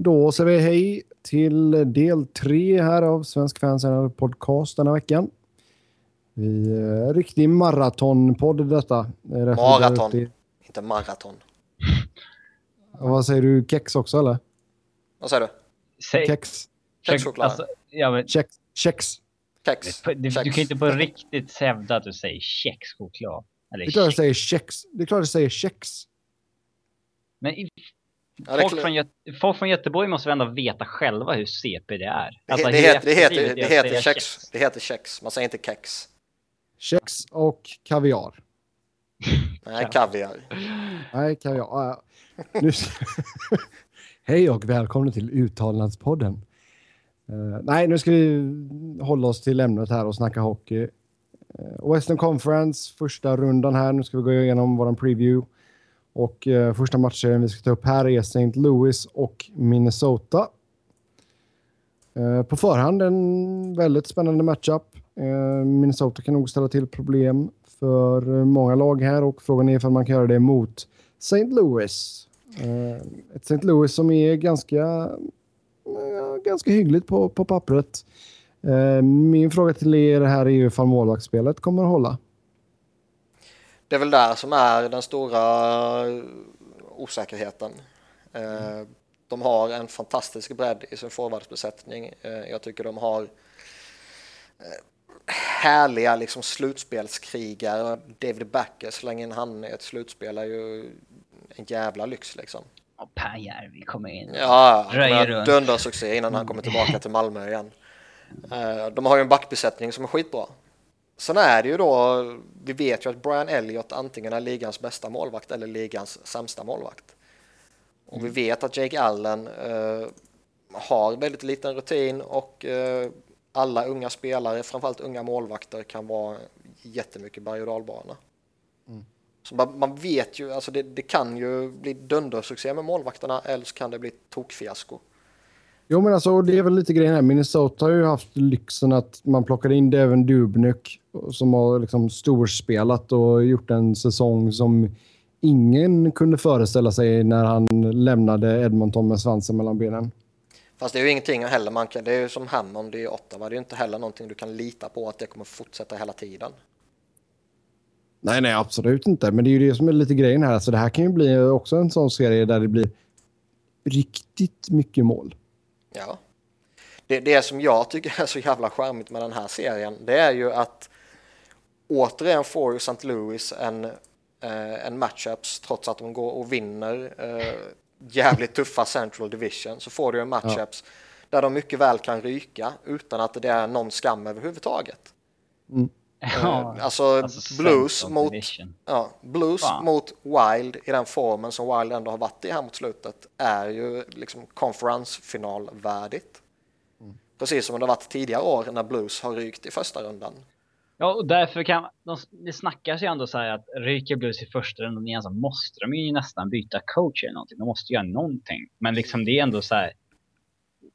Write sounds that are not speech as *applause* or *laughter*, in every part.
Då säger vi hej till del tre här av Svensk Fans podcast denna veckan. Vi är riktig maratonpodd detta. Maraton, inte maraton. vad säger du? Kex också eller? Vad säger du? Säg... Kex. Kexchoklad. Alltså, ja, men... Kex. Kex. Kex. Du, du, du, kan inte på riktigt hävda att du säger kexchoklad. Eller det är klart jag säger kex. Det är klart jag säger kex. Men Ja, folk, från Göte folk från Göteborg måste väl ändå veta själva hur CP det är. Det, alltså, det, heter, det, heter, det, heter kex. det heter kex, man säger inte kex. Kex och kaviar. *laughs* Nej, kaviar. Nej, kaviar. Nu... *laughs* Hej och välkomna till Uttalnadspodden. Uh, nej, nu ska vi hålla oss till ämnet här och snacka hockey. Uh, Western Conference, första rundan här. Nu ska vi gå igenom vår preview. Och eh, första matchserien vi ska ta upp här är St. Louis och Minnesota. Eh, på förhand en väldigt spännande matchup. Eh, Minnesota kan nog ställa till problem för många lag här och frågan är om man kan göra det mot St. Louis. Eh, ett St. Louis som är ganska ganska hyggligt på, på pappret. Eh, min fråga till er här är ju ifall målvaktsspelet kommer att hålla. Det är väl där som är den stora osäkerheten. Eh, de har en fantastisk bredd i sin forwardsbesättning. Eh, jag tycker de har härliga liksom slutspelskrigare. David Backer, så länge han är ett slutspel är ju en jävla lyx liksom. Och Per Järvi kommer in. Ja, dundersuccé innan han kommer tillbaka till Malmö igen. Eh, de har ju en backbesättning som är skitbra. Sen är det ju då, vi vet ju att Brian Elliott antingen är ligans bästa målvakt eller ligans sämsta målvakt. Och vi vet att Jake Allen uh, har väldigt liten rutin och uh, alla unga spelare, framförallt unga målvakter, kan vara jättemycket berg och dalbana. Så man, man, vet ju, alltså det, det, kan ju bli dundersuccé med målvakterna eller så kan det bli tokfiasko. Jo, men alltså det är väl lite grejen här. Minnesota har ju haft lyxen att man plockade in Devin Dubnyk som har liksom storspelat och gjort en säsong som ingen kunde föreställa sig när han lämnade Edmonton med svansen mellan benen. Fast det är ju ingenting heller man kan, det är ju som Hammond i Ottawa, det är ju inte heller någonting du kan lita på att det kommer fortsätta hela tiden. Nej, nej, absolut inte. Men det är ju det som är lite grejen här. Alltså, det här kan ju bli också en sån serie där det blir riktigt mycket mål. Ja. Det, det som jag tycker är så jävla charmigt med den här serien, det är ju att återigen får ju St. Louis en, eh, en matchups trots att de går och vinner eh, jävligt tuffa Central Division så får du en matchups ja. där de mycket väl kan ryka utan att det är någon skam överhuvudtaget. Mm. *laughs* Ja, eh, alltså, alltså Blues, mot, ja, blues mot Wild i den formen som Wild ändå har varit i här mot slutet är ju liksom konferensfinalvärdigt. Mm. Precis som det har varit tidigare år när Blues har rykt i första rundan. Ja, och därför kan de, det snackas ju ändå så här att ryker Blues i första rundan igen så måste de ju nästan byta coach eller någonting. De måste göra någonting. Men liksom det är ändå så här.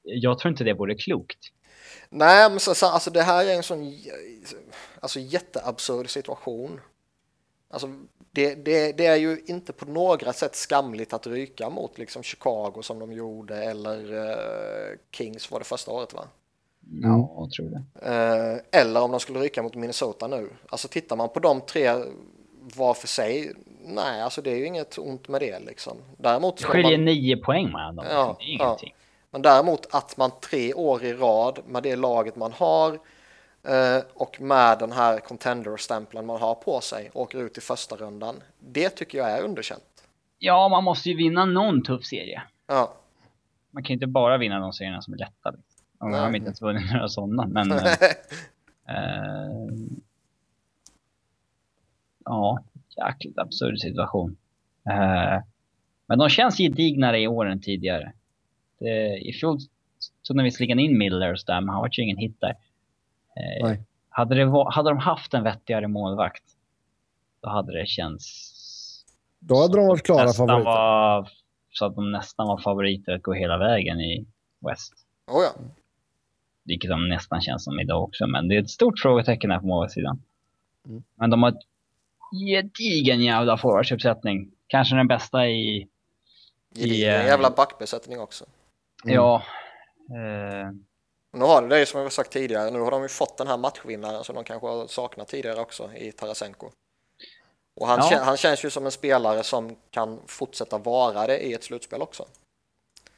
Jag tror inte det vore klokt. Nej, men så, så, alltså det här är en sån alltså, jätteabsurd situation. Alltså, det, det, det, är ju inte på några sätt skamligt att ryka mot liksom Chicago som de gjorde eller uh, Kings var det första året va? Ja, jag tror det. Uh, eller om de skulle ryka mot Minnesota nu. Alltså tittar man på de tre var för sig, nej alltså det är ju inget ont med det liksom. Däremot det skiljer man... nio poäng med dem. Ja, det är ingenting. Ja. Men däremot att man tre år i rad med det laget man har eh, och med den här contender-stämpeln man har på sig åker ut i första rundan. Det tycker jag är underkänt. Ja, man måste ju vinna någon tuff serie. Ja. Man kan inte bara vinna de serierna som är lätta. Man har inte ens vunnit några sådana, men... äh, *laughs* ja, jäkligt absurd situation. Äh, men de känns gedignare i år än tidigare. Det, I fjol tog de visserligen in Millers där, men han var ju ingen hit där. Eh, hade, det, hade de haft en vettigare målvakt, då hade det känts... Då hade de varit klara favoriter. Var, så att de nästan var favoriter att gå hela vägen i West. Oh ja. Vilket de nästan känns som idag också, men det är ett stort frågetecken här på målvaktssidan. Mm. Men de har ett gedigen jävla forwardsuppsättning. Kanske den bästa i... Gedigen i, jävla backbesättning också. Mm. Ja. Eh, Nu har det, det är som jag har sagt tidigare, nu har de ju fått den här matchvinnaren som de kanske har saknat tidigare också i Tarasenko. Och han, Ja. kän, han känns ju som en spelare som kan fortsätta vara det i ett slutspel också.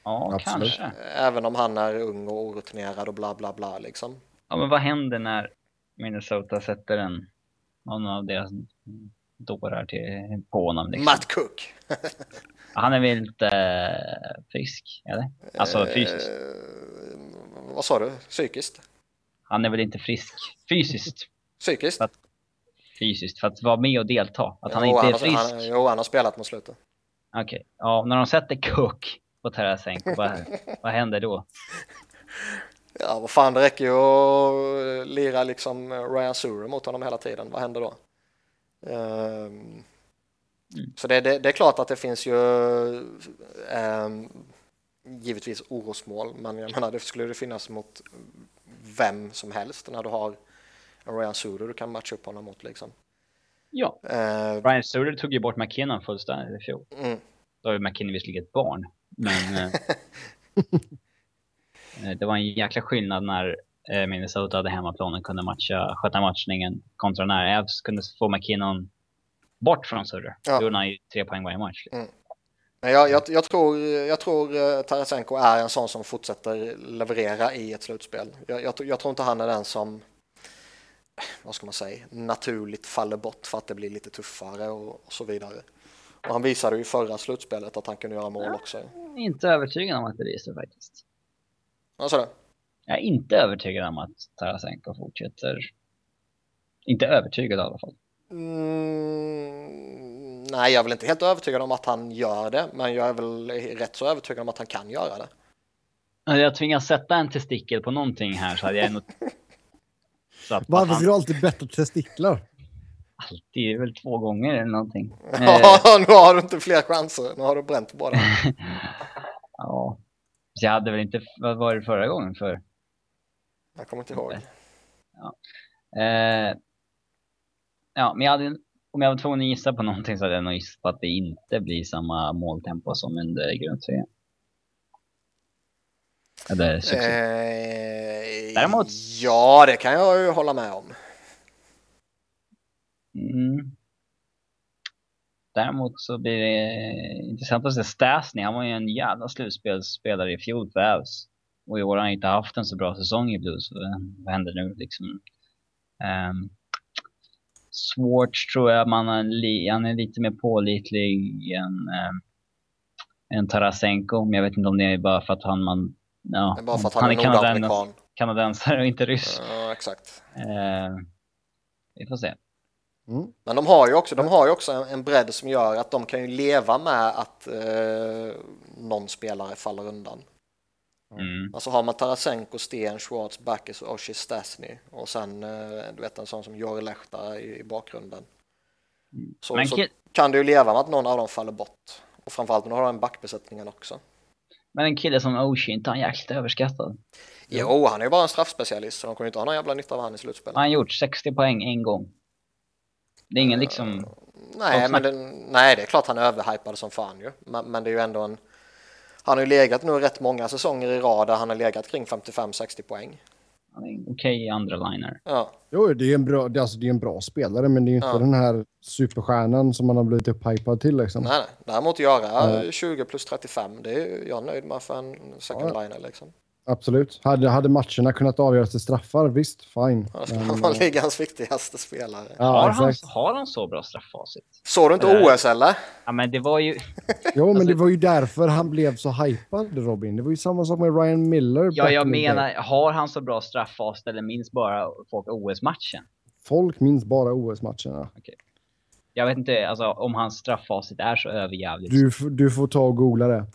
Ja, Absolut. kanske. Även om han är ung och orutinerad och bla bla bla liksom. Ja, men vad händer när Minnesota sätter en någon av deras dårar till, på honom? Liksom? Matt Cook. Han är väl inte eh, frisk, eller? Alltså fysiskt. Eh, vad sa du? Psykiskt? Han är väl inte frisk fysiskt? Psykiskt? Att- Fysiskt, för att vara med och delta. Att han Jo, inte är har- frisk. Han, jo, han har spelat mot slutet. Okej, ja, när de sätter Cook på Tarasenko, vad, *laughs* vad händer då? Ja, vad fan, det räcker ju att lira liksom Ryan Surer mot honom hela tiden. Vad händer då? Ehm, Så det, det, det är klart att det finns ju ehm, givetvis orosmål, men jag menar det skulle det finnas mot vem som helst när du har en Ryan Surer du kan matcha upp honom mot liksom. Ja, Ehm, Ryan Suter tog ju bort McKinnon fullständigt i fjol. mm. Då har ju McKinnon visserligen ett barn, men eh, *laughs* eh, det var en jäkla skillnad när eh, Minnesota hade hemmaplanen kunde matcha, sköta matchningen kontra när Avs kunde få McKinnon bort från Sutter. Ja. Då gjorde han ju tre poäng varje match. Men jag, jag, jag tror, jag tror Tarasenko är en sån som fortsätter leverera i ett slutspel. Jag, jag, jag tror inte han är den som, vad ska man säga, naturligt faller bort för att det blir lite tuffare och, och så vidare. Och han visade ju i förra slutspelet att han kunde göra mål också. Är inte övertygad om att det blir så faktiskt. Alltså det. Jag är inte övertygad om att Tarasenko fortsätter. Inte övertygad i alla fall. Mm, nej, jag är väl inte helt övertygad om att han gör det, men jag är väl rätt så övertygad om att han kan göra det. Alltså, Jag tvingas sätta en testikel på någonting här så hade jag nog... *laughs* Varför ska du alltid bättre testiklar? Alltid väl två gånger eller någonting. *laughs* Eh, Ja, nu har du inte fler chanser. Nu har du bränt båda. *laughs* ja. Så jag hade väl inte... Vad var det förra gången för? Jag kommer inte ihåg. Eh, ja, men jag hade, om jag var tvungen att gissa på någonting så hade jag nog gissat på att det inte blir samma måltempo som under grundserien. Eller succé. Eh, Däremot- Ja, det kan jag ju hålla med om. Mm. Däremot så blir det intressant att se Stasny. Han var ju en jävla slutspelsspelare i fjol för Avs. Och i år har han inte haft en så bra säsong i Blues. Vad- händer nu liksom? Um, Swartz tror jag man har han är lite mer pålitlig än, um, än Tarasenko. Men jag vet inte om det är bara för att han, man, ja, är bara för att han, är kanaden, nordamerikan. kanadensare och inte ryss. Ja, exakt. Eh, vi får se. Mm. Men de har ju också, de har ju också en, en bredd som gör att de kan ju leva med att eh, någon spelare faller undan. Mm. Alltså har man Tarasenko, Sten, Schwartz, Backes och Oshie Stasny och sen eh, du vet en sån som Jori Lehta i, i bakgrunden. Så. Men så kan du ju leva med att någon av dem faller bort. Och framförallt när du har den backbesättningen också. Men en kille som Oshie, inte han jäkligt överskattad? Jo, han är ju bara en straffspecialist så de kommer ju inte ha någon jävla nytta av han i slutspelet. Han har gjort 60 poäng en gång. Det är ingen liksom... Nej, men det, nej, det är klart han är överhypad som fan ju. Men, men det är ju ändå en... Han har ju legat nu rätt många säsonger i rad där han har legat kring 55-60 poäng. Okej andra liner. Ja, Jo, det är en bra, det är alltså, det är en bra spelare, men det är ju inte Ja. den här superstjärnan som man har blivit upphypad till liksom. nej, nej. Däremot göra Ja. 20 plus 35, det är jag nöjd med för en second Ja. liner liksom. Absolut. Hade, hade matcherna kunnat avgöras till straffar, visst, fine. *laughs* Han Men, vara eh, ligans viktigaste spelare. ja, har, han, har han så bra strafffacit? Såg du inte. OS eller? Ja men det var ju... Jo, men Alltså- det var ju därför han blev så hypad, Robin. Det var ju samma sak med Ryan Miller. Ja jag menar, har han så bra strafffacit eller minns bara folk OS-matchen? Folk minns bara OS-matcherna. Jag vet inte alltså, om hans strafffacit är så överjävligt. Du, du får ta och googla det.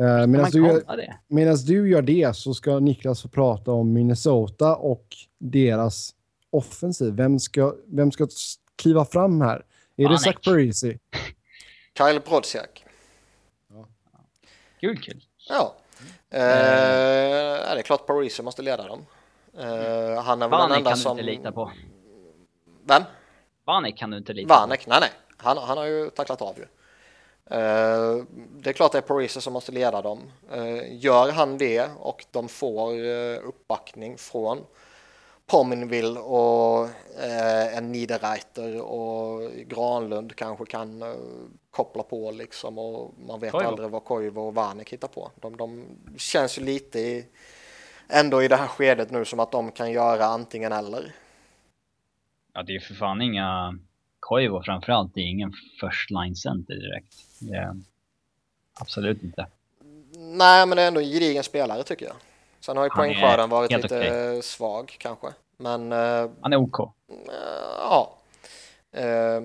Uh, Kan Medan du, gör- du gör det så ska Niklas få prata om Minnesota och deras offensiv. Vem ska, vem ska kliva fram här? Är det Vanek. Zach Parisi? *laughs* Kyle Brodziak. Kul kul. Ja. Eh, ja, det är klart Parisi måste leda dem. Eh, han är väl den Vanek enda kan som... du inte lita på. Vem? Vanek kan du inte lita på. Vanek? Nej, nej. Han, han har ju tacklat av ju. Eh, det är klart det är Parisi som måste leda dem. Eh, gör han det och de får eh, uppbackning från Pominville och en Niederreiter och Granlund kanske kan koppla på liksom och man vet Koivo. aldrig vad Koivu och Vanek hittar på. De, de känns ju lite i, ändå i det här skedet nu som att de kan göra antingen eller. Ja, det är ju för fan inga Koivu framförallt, det är ingen first line center direkt. Det absolut inte. Nej, men det är ändå en gedigen spelare tycker jag. Sen har ju poängskörden varit lite okay. svag kanske. Men... Uh, Han är OK. Uh, ja. Uh,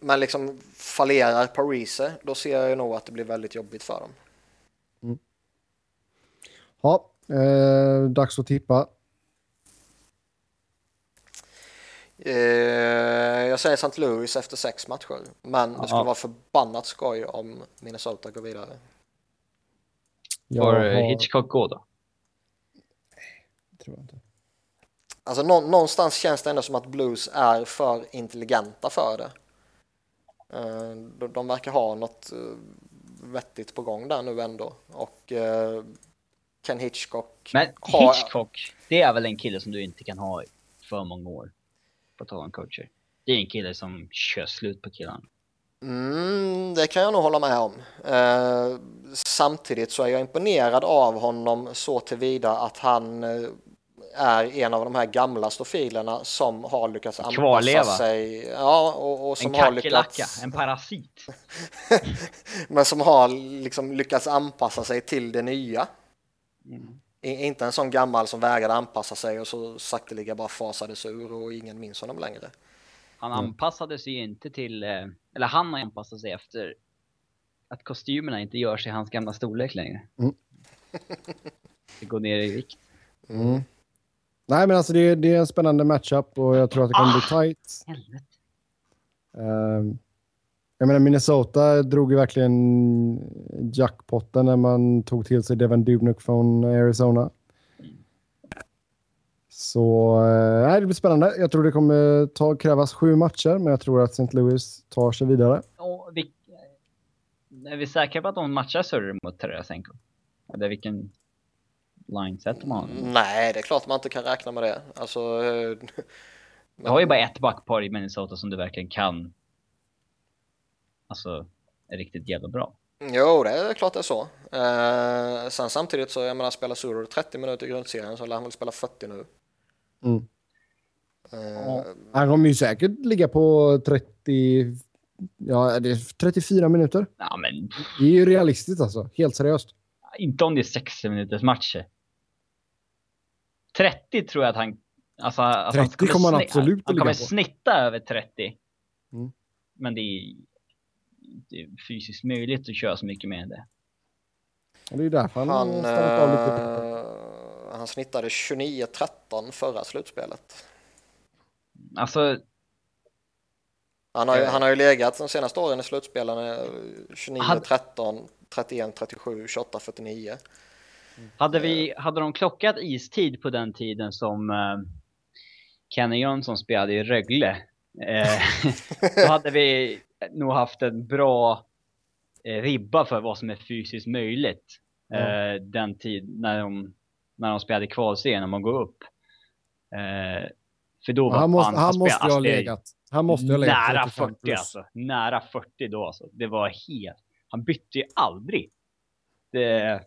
men liksom fallerar Parise, då ser jag nog att det blir väldigt jobbigt för dem. Mm. Ja, eh, dags att tippa. Eh, jag säger St. Louis efter sex matcher, men det skulle vara förbannat skoj om Minnesota går vidare. Får har... Hitchcock gå då? Nej, tror jag inte. Alltså nå någonstans känns det ändå som att Blues är för intelligenta för det. Eh, de, de verkar ha något eh, vettigt på gång där nu ändå och Ken Hitchcock. Men Hitchcock, det är väl en kille som du inte kan ha i för många år? På tal om coacher. Det är en kille som kör slut på killarna. Mm, det kan jag nog hålla med om. Eh, samtidigt så är jag imponerad av honom så tillvida att han eh, är en av de här gamla stofilerna som har lyckats anpassa Kvarleva. sig. Ja, och, och som en har lyckats... en parasit. *laughs* Men som har liksom lyckats anpassa sig till det nya. Mm. Inte en sån gammal som vägrade anpassa sig och så sakteliga bara fasades ur och ingen minns honom längre. Han mm. anpassade sig ju inte till, eh, eller han har anpassat sig efter att kostymerna inte gör sig hans gamla storlek längre. Mm. *laughs* det går ner i vikt. Mm. Nej men alltså det, det, är en spännande matchup och jag tror att det kommer ah, bli tight. Helvete. Um, jag menar Minnesota drog ju verkligen jackpotten när man tog till sig Devin Dubnik från Arizona. Så äh, det blir spännande. Jag tror det kommer ta, krävas sju matcher, men jag tror att St. Louis tar sig vidare. Och vi, är vi säkra på att de matchar Surrey mot Tarasenko? Eller vilken line sätter man? Nej, det är klart man inte kan räkna med det. Alltså, men... Du har ju bara ett backpar i Minnesota som du verkligen kan alltså, är riktigt jävla bra. Jo, det är klart det är så. Eh, sen samtidigt så, jag menar, spelar Suro 30 minuter i grundserien så lär han väl spela 40 nu. Mm. Eh, han kommer ju säkert ligga på 30, ja, det är 34 minuter. Ja, men... Det är ju realistiskt alltså, helt seriöst. Inte om det är 60 minuters matcher. 30 tror jag att han... Alltså, 30 han kommer han absolut Han kommer snitta över 30. Mm. Men det det är fysiskt möjligt att köra så mycket mer än det. det är därför han, han, äh, han snittade 29-13 förra slutspelet. Alltså... Han har, ju, han har ju legat de senaste åren i slutspelen 29-13, 31-37, 28-49. Hade, vi, hade de klockat istid på den tiden som uh, Kenny Jönsson spelade i Rögle, uh, *laughs* då hade vi nog haft en bra eh, ribba för vad som är fysiskt möjligt. Mm. Den tid när de, när de spelade kvalserien, när man går upp. Eh, för då var han måste, han, han måste ha legat. Han måste ha legat nära 40 plus. alltså. Nära 40 då alltså. Det var helt, han bytte ju aldrig. Det,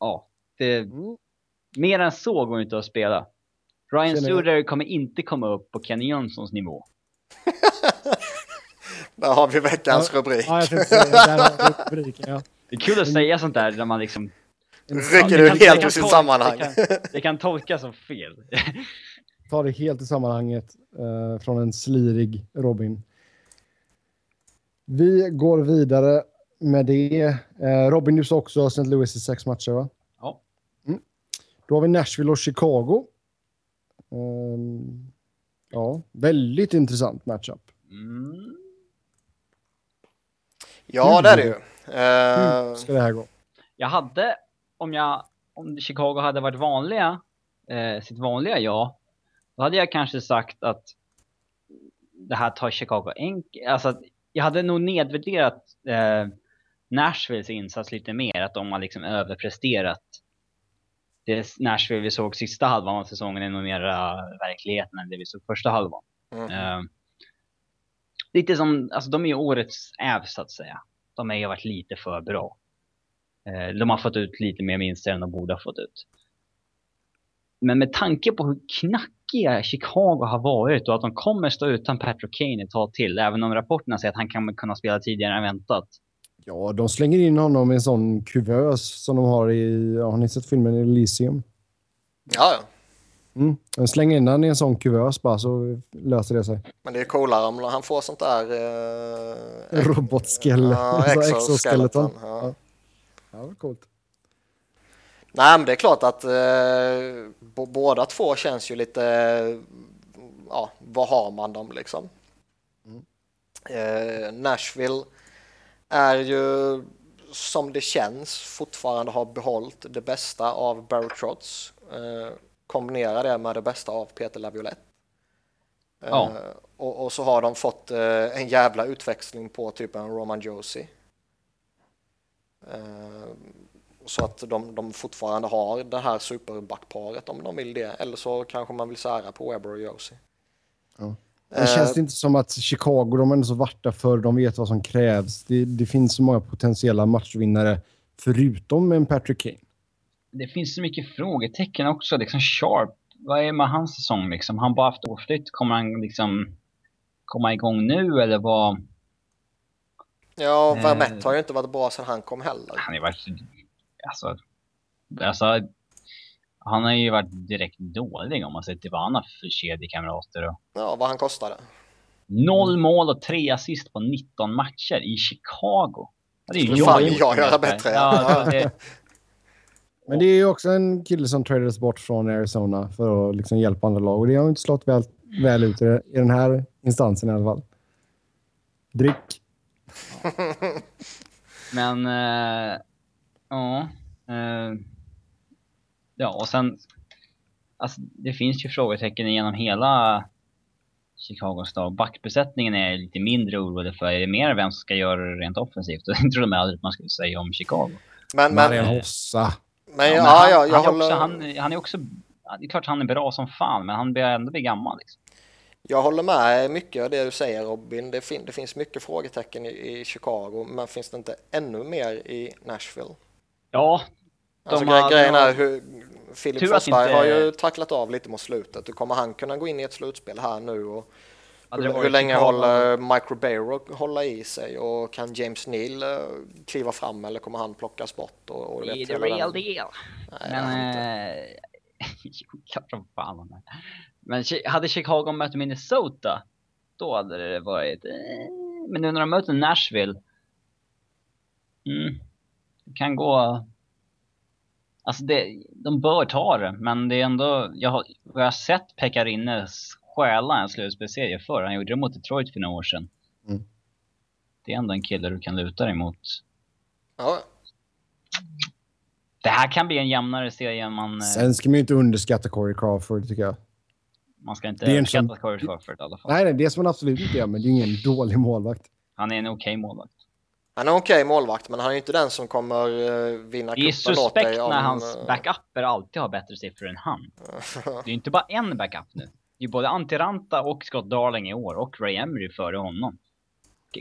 ja, det, mm. mer än så går inte att spela. Ryan Suder kommer inte komma upp på Kenny Jönssons nivå. *laughs* Där har vi veckans ja, rubrik. Ja, jag säga, där har vi rubriken, ja. Det är kul att säga sånt där när man liksom... Rycker du helt ur sitt sammanhang. Det kan, det kan tolkas som fel. *laughs* Ta det helt i sammanhanget uh, från en slirig Robin. Vi går vidare med det. Uh, Robin, du sa också St. Louis i sex matcher, va? Ja. Mm. Då har vi Nashville och Chicago. Um, ja, väldigt intressant matchup. Mm. Ja, det är det ju. Hur ska det här gå? Jag hade, om jag, om Chicago hade varit vanliga, eh, sitt vanliga ja, då hade jag kanske sagt att det här tar Chicago enkelt. Alltså, jag hade nog nedvärderat eh, Nashvilles insats lite mer, att de har liksom överpresterat. Det Nashville vi såg sista halvan av säsongen är nog mera verkligheten än det vi såg första halvan. Mm. Eh, lite som, alltså de är ju årets äv så att säga. De har ju varit lite för bra. Eh, de har fått ut lite mer vinster än de borde ha fått ut. Men med tanke på hur knackiga Chicago har varit och att de kommer stå utan Patrick Kane ett tag till, även om rapporterna säger att han kan kunna spela tidigare än väntat. Ja, de slänger in honom i en sån kuvös som de har i... Har ni sett filmen Elysium? Ja, ja. Mm. De slänger in honom i en sån kuvös bara så löser det sig. Men det är coolare om han får sånt där... Eh, *laughs* Robotskeleton. ja, *laughs* exoskeleton. Ja. Ja. Vad coolt. Nej, men det är klart att eh, båda två känns ju lite... Ja, vad har man dem liksom? Eh, Nashville är ju som det känns fortfarande har behållit det bästa av Barry Trotz. Eh, kombinera det med det bästa av Peter Laviolette. Eh, Ja. och, och så har de fått eh, en jävla utväxling på typ en Roman Josie. Eh, så att de, de fortfarande har det här superbackparet om de vill det. Eller så kanske man vill sära på Weber och Josie. Ja. Eh, Det känns inte som att Chicago, de är så varta för de vet vad som krävs. Det, det finns så många potentiella matchvinnare förutom en Patrick Kane. Det finns så mycket frågetecken också. Liksom Sharp, vad är med hans säsong liksom? Han bara haft årsflytt. Kommer han liksom komma igång nu eller vad? Ja, Eh. Vermette har ju inte varit bra sedan han kom heller. Han har varit, alltså, alltså, han har ju varit direkt dålig om man ser till vad han har för kedjekamrater och Ja, vad han kostade. Noll mål och tre assist på 19 matcher i Chicago. Det är ju Skulle fan jag göra bättre, ja. Det, *laughs* Men det är ju också en kille som tradades bort från Arizona för att liksom hjälpa andra lag. Och det har inte slått väl, väl ut i, den här instansen i alla fall. Drick. *laughs* men, eh, ja. Eh, ja, och sen, alltså, det finns ju frågetecken genom hela Chicagos dag. Backbesättningen är jag lite mindre orolig för. Är det mer vem som ska göra det rent offensivt? *laughs* Det trodde man aldrig att man skulle säga om Chicago. Men, Marian men, Hossa. Men, Ja, men han, ja, jag han, är håller... också, han, han är också... Det är klart han är bra som fan, men han börjar ändå bli gammal. Liksom. Jag håller med mycket av det du säger Robin. Det, fin det finns mycket frågetecken i, i Chicago, men finns det inte ännu mer i Nashville? Ja, Alltså De har- grejen är hur att Forsberg inte- har ju tacklat av lite mot slutet. Hur kommer han kunna gå in i ett slutspel här nu? Och hur, hur länge Chicago- håller Mike Ribeiro hålla i sig? Och kan James Neal eh, kliva fram eller kommer han plockas bort? Och, och Det är the real den- deal. Nej, Men... Eh, *laughs* jo, klart som fan han är. Men hade Chicago mött Minnesota, då hade det varit... Eh, men nu när de möter Nashville... Mm, det kan gå... Alltså det, de bör ta det, men det är ändå... Jag har, jag har sett Pekarinnes stjäla en slutspelsserie förr. Han gjorde det mot Detroit för några år sedan. Mm. Det är ändå en kille du kan luta dig mot. Ja, Det här kan bli en jämnare serie än man... eh, Sen ska man ju inte underskatta Corey Crawford tycker jag. Man ska inte Det är en överskatta sån- Corey Crawford i alla fall. Nej, nej, det ska man absolut inte göra, men det är ingen dålig målvakt. Han är en okej målvakt. han är en okej målvakt, men han är ju inte den som kommer eh, vinna Det är cupen åt dig. suspekt om, när hans eh, backuper alltid har bättre siffror än han. *laughs* Det är ju inte bara en backup nu. Är både Antiranta och Scott Darling i år och Ray Emery före honom.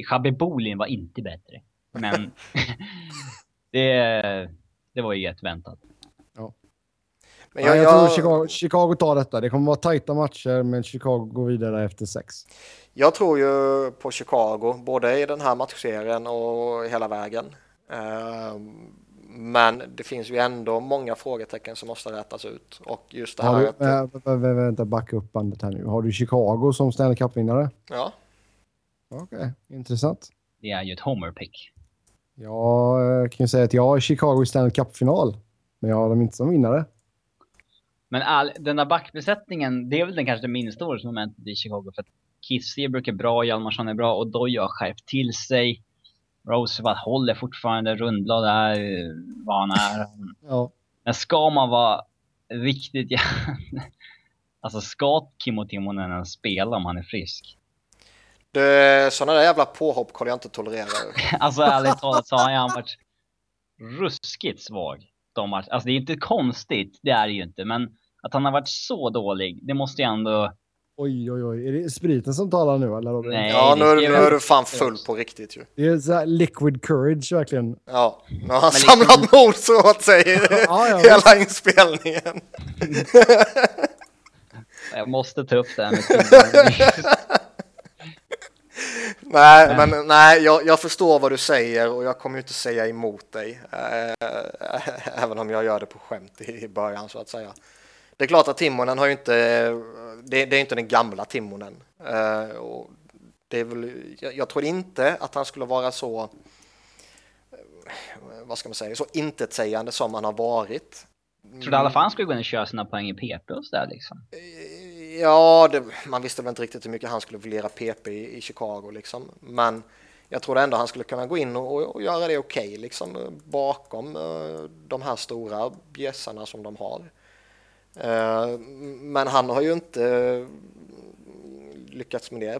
Shabby Bolin var inte bättre. Men *laughs* det, det var ju rätt väntat. Men Jag, jag, jag, tror Chicago, Chicago tar detta. Det kommer vara tajta matcher, men Chicago går vidare efter sex. jag tror ju på Chicago, både i den här matchserien och hela vägen. Eh, Men det finns ju ändå många frågetecken som måste rätas ut. Och just det här du, att, äh, vä- vä- vänta, backa upp bandet här nu. Har du Chicago som Stanley Cup-vinnare? ja, Okej, intressant. Det är ju ett homer pick. Jag eh, kan ju säga att jag har Chicago i Stanley Cup-final. Men jag har dem inte som vinnare. Men all, den där backbesättningen, det är väl den kanske det minsta orosmomentet i Chicago. För att Kissiebrook är bra, Hjalmarsson är bra och Doja har skärpt till sig. Roosevelt håller fortfarande, Rundblad är vad han är. Ja. Men ska man vara riktigt... *laughs* Alltså ska Kimmo Timonen ens spela om han är frisk? Det, sådana där jävla påhopp kommer jag inte tolerera. *laughs* Alltså ärligt talat så har han varit ruskigt svag. De match. Alltså det är inte konstigt, det är det ju inte. Men att han har varit så dålig, det måste ju ändå... Oj, oj, oj. Är det spriten som talar nu eller? Robin? Nej. Ja, nu, nu är du fan full på riktigt ju. Det är så här liquid courage verkligen. Ja, nu har han Men samlat mod så åt sig *laughs* Ja, ja, hela inspelningen. *laughs* Jag måste ta upp det här med. *laughs* Nej, men nej, jag, jag förstår vad du säger och jag kommer ju inte säga emot dig. Eh, även om jag gör det på skämt i, i början så att säga. Det är klart att Timonen har ju inte, det, det är inte den gamla Timonen. Eh, och det är väl, jag, jag tror inte att han skulle vara så, eh, vad ska man säga, så intetsägande som han har varit. Trodde i alla fall han skulle gå in och köra sina poäng i PP och sådär liksom. Ja, det, man visste väl inte riktigt hur mycket han skulle vilja PP i, i Chicago liksom. Men jag trodde ändå han skulle kunna gå in och, och, göra det okej liksom eh, bakom eh, de här stora bjässarna som de har. Eh, men han har ju inte eh, lyckats med det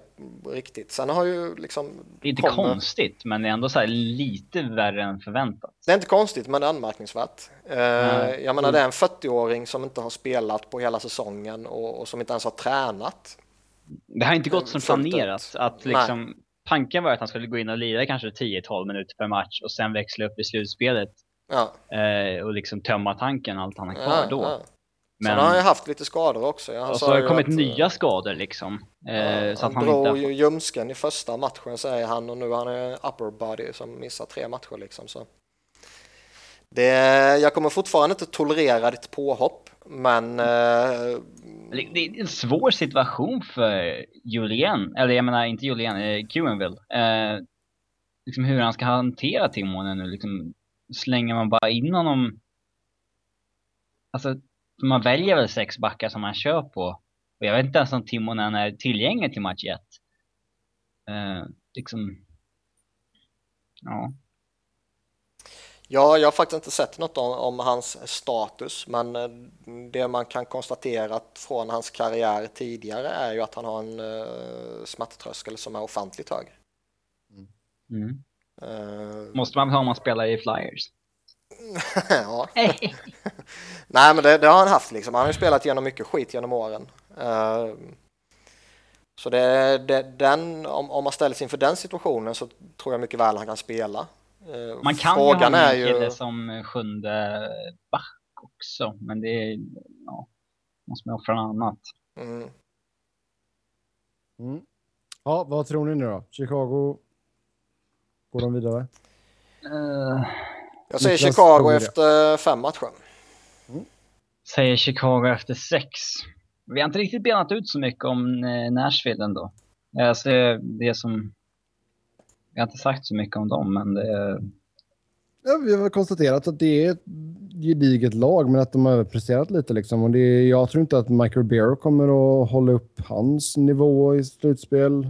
riktigt. Sen har ju liksom... Det är inte kommer- konstigt, men det är ändå så lite värre än förväntat. Det är inte konstigt, men det är anmärkningsvärt. Nej. jag menar, det är en 40-åring som inte har spelat på hela säsongen och, och som inte ens har tränat. Det har inte gått som planerat. Att liksom, tanken var att han skulle gå in och lira kanske 10-12 minuter per match och sen växla upp i slutspelet Ja, och liksom tömma tanken allt han har kvar ja, då. ja. Men Sen har han ju haft lite skador också. Jag och så har det kommit att, nya eh, skador liksom. Eh, ja, så han han drog inte... ju ljumsken i första matchen säger han och nu har han en upper body som missar tre matcher liksom. Så. Det, jag kommer fortfarande inte tolerera ditt påhopp, men eh, Det är en svår situation för Julien, eller jag menar inte Julien, eh, Cuenville. Eh, liksom hur han ska hantera Timonen nu, liksom slänger man bara in honom? Alltså, för man väljer väl sex backar som man kör på. Och jag vet inte ens om Timonen är tillgänglig till match 1. Eh, liksom, ja. Ja, jag har faktiskt inte sett något om, om hans status, men eh, det man kan konstatera från hans karriär tidigare är ju att han har en uh, smärttröskel som är ofantligt hög. Mm. Eh, Måste man ha om man spelar i Flyers. *laughs* ja. Nej, men det, det har han haft liksom. Han har ju spelat igenom mycket skit genom åren. Eh, så det, det, den, om, om man ställs inför den situationen så tror jag mycket väl han kan spela. Eh, Man kan Frågan ju ha är en ju... som sjunde back också, men det är, ja, måste man offra något annat. Mm. Mm. Ja, vad tror ni nu då? Chicago, går de vidare? Eh, Jag säger Niklas Chicago det. efter fem matcher. säger Chicago efter sex. Vi har inte riktigt benat ut så mycket om eh, Nashville ändå. Alltså, det som... Vi har inte sagt så mycket om dem, men det... Ja, vi har väl konstaterat att det är ett gediget lag, men att de har överpresterat lite. Liksom. Och det är, jag tror inte att Michael Barrow kommer att hålla upp hans nivå i slutspel.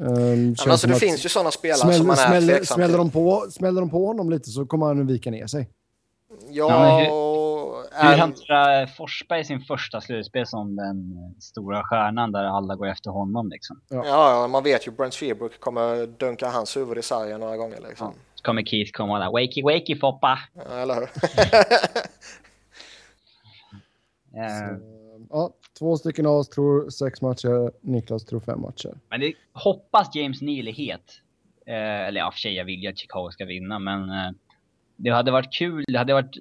Um, Men alltså, det finns ju sådana spelare smäller, som man är smäller, tveksam smäller, till. de på, smäller de på honom lite så kommer han att vika ner sig. Ja, Ja, hur- Hur är, hanterar Forsberg sin första slutspel som den eh, stora stjärnan där alla går efter honom liksom? ja, ja, man vet ju Brent Seabrook kommer dunka hans huvud i sargen några gånger liksom. Så kommer Keith komma där, wakey wakey Foppa! Ja, eller hur? *laughs* *laughs* Eh, Ja, två stycken av oss tror sex matcher, Niklas tror fem matcher. Men det hoppas James Neal är het. Eh, eller ja, för sig, jag vill ju att Chicago ska vinna, men eh, det hade varit kul. Det hade varit...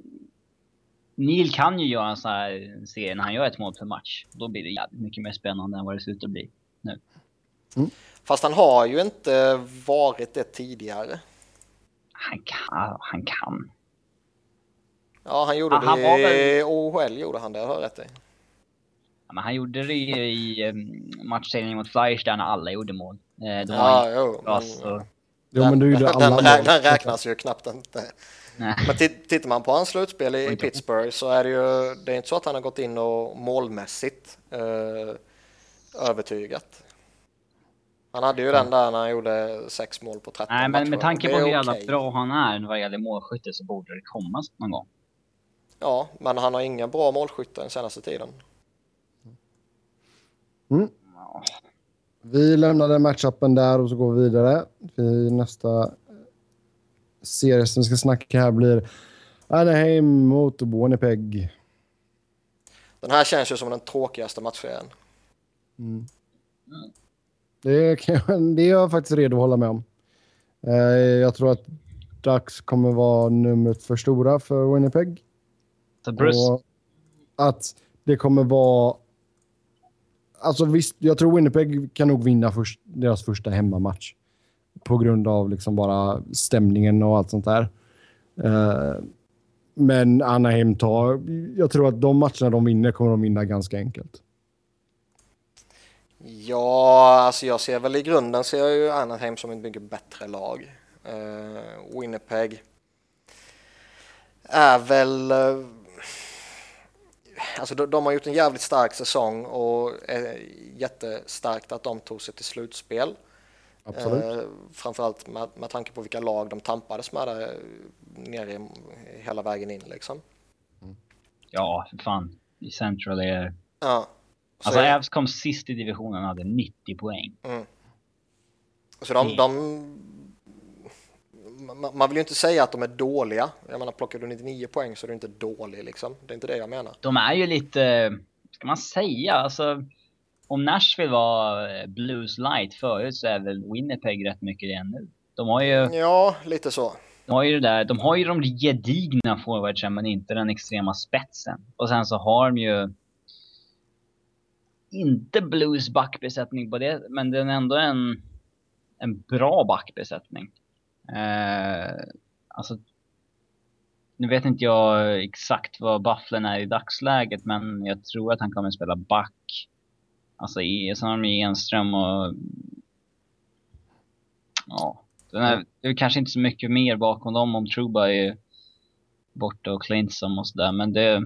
Neil kan ju göra en sån här serie när han gör ett mål per match. Då blir det jävligt mycket mer spännande än vad det ser ut att bli. Fast han har ju inte varit det tidigare. Han kan. Han kan. Ja, han gjorde Ah, han det var i OHL, gjorde han det, jag har rätt i. Ja, men han gjorde det ju i um, matchserien mot Flyers där när alla gjorde mål. Eh, då var Ja, jo. bra, men så... Jo, men du gjorde den, alla den, mål. den räknas ju knappt inte. Nej. Men tit- tittar man på hans slutspel i. Pittsburgh så är det ju, det är inte så att han har gått in och målmässigt eh, övertygat. Han hade ju den där när han gjorde sex mål på 13 Nej, men med matcher. tanke Det på hur jävla okej. bra han är vad gäller målskytte så borde det komma någon gång. Ja, men han har inga bra målskyttar den senaste tiden. Mm. Vi lämnade matchupen där och så går vi vidare. Vi nästa serie som vi ska snacka här blir Anaheim mot Winnipeg. Den här känns ju som den tråkigaste matchserien. Mm. Det, kan, det är jag faktiskt redo att hålla med om. Eh, jag tror att Ducks kommer vara numret för stora för Winnipeg. Så Bruce, Och att det kommer vara... Alltså visst, jag tror Winnipeg kan nog vinna först, deras första hemmamatch. På grund av liksom bara stämningen och allt sånt där. Uh, men Anaheim tar... Jag tror att de matcherna de vinner kommer de vinna ganska enkelt. Ja, alltså jag ser väl i grunden ser jag ju Anaheim som ett mycket bättre lag. Uh, Winnipeg är väl... Uh, alltså de, de har gjort en jävligt stark säsong och är jättestarkt att de tog sig till slutspel. Absolut. Uh, framförallt med, med tanke på vilka lag de tampades med där nere hela vägen in liksom. ja, för fan. I Central är... Ja. Så, Alltså Avs kom sist i divisionen och hade 90 poäng. så de, Mm. de man- vill ju inte säga att de är dåliga. Jag menar, plockar du 99 poäng så är du inte dålig liksom. Det är inte det jag menar. De är ju lite, ska man säga, alltså om Nashville var eh, Blues light förut så är väl Winnipeg rätt mycket det nu. De har ju, Ja, lite så. de har ju det där, de har ju de gedigna forwardsen men inte den extrema spetsen. Och sen så har de ju inte Blues backbesättning på det, men den är ändå en, en bra backbesättning. Eh, alltså, nu vet inte jag exakt vad Bufflen är i dagsläget, men jag tror att han kommer att spela back. Alltså, i, sen har de ju Enström och... Ja, den är, det är kanske inte så mycket mer bakom dem om Truba är borta och Clinton och sådär, men det...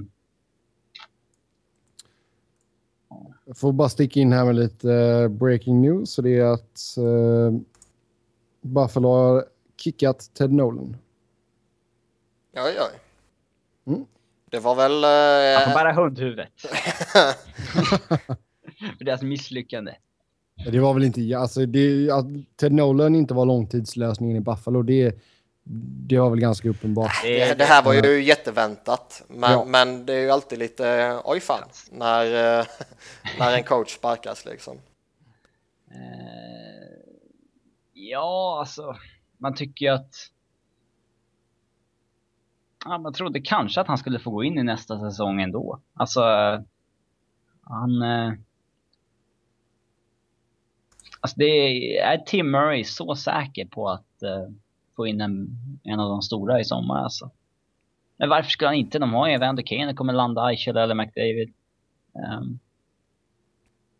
Jag får bara sticka in här med lite eh, breaking news. Så det är att eh, Buffalo har kickat Ted Nolan. Oj, oj. Mm. Det var väl... Han får Eh, bära hundhuvudet. *laughs* *laughs* För deras misslyckande. Det var väl inte... Alltså det, att Ted Nolan inte var långtidslösningen i Buffalo, det, det var väl ganska uppenbart. det, det här var ju jätteväntat. Men, Ja. men det är ju alltid lite oj fan när, eh, *laughs* när en coach sparkas liksom. Eh, ja, alltså. Man tycker ju att... Ja, man trodde kanske att han skulle få gå in i nästa säsong ändå. Alltså, han... Eh, alltså det är, är Tim Murray så säker på att uh, få in en, en av de stora i sommar alltså. Men varför skulle han inte? De har ju Evander Kane, kommer landa Eichel eller McDavid. Um,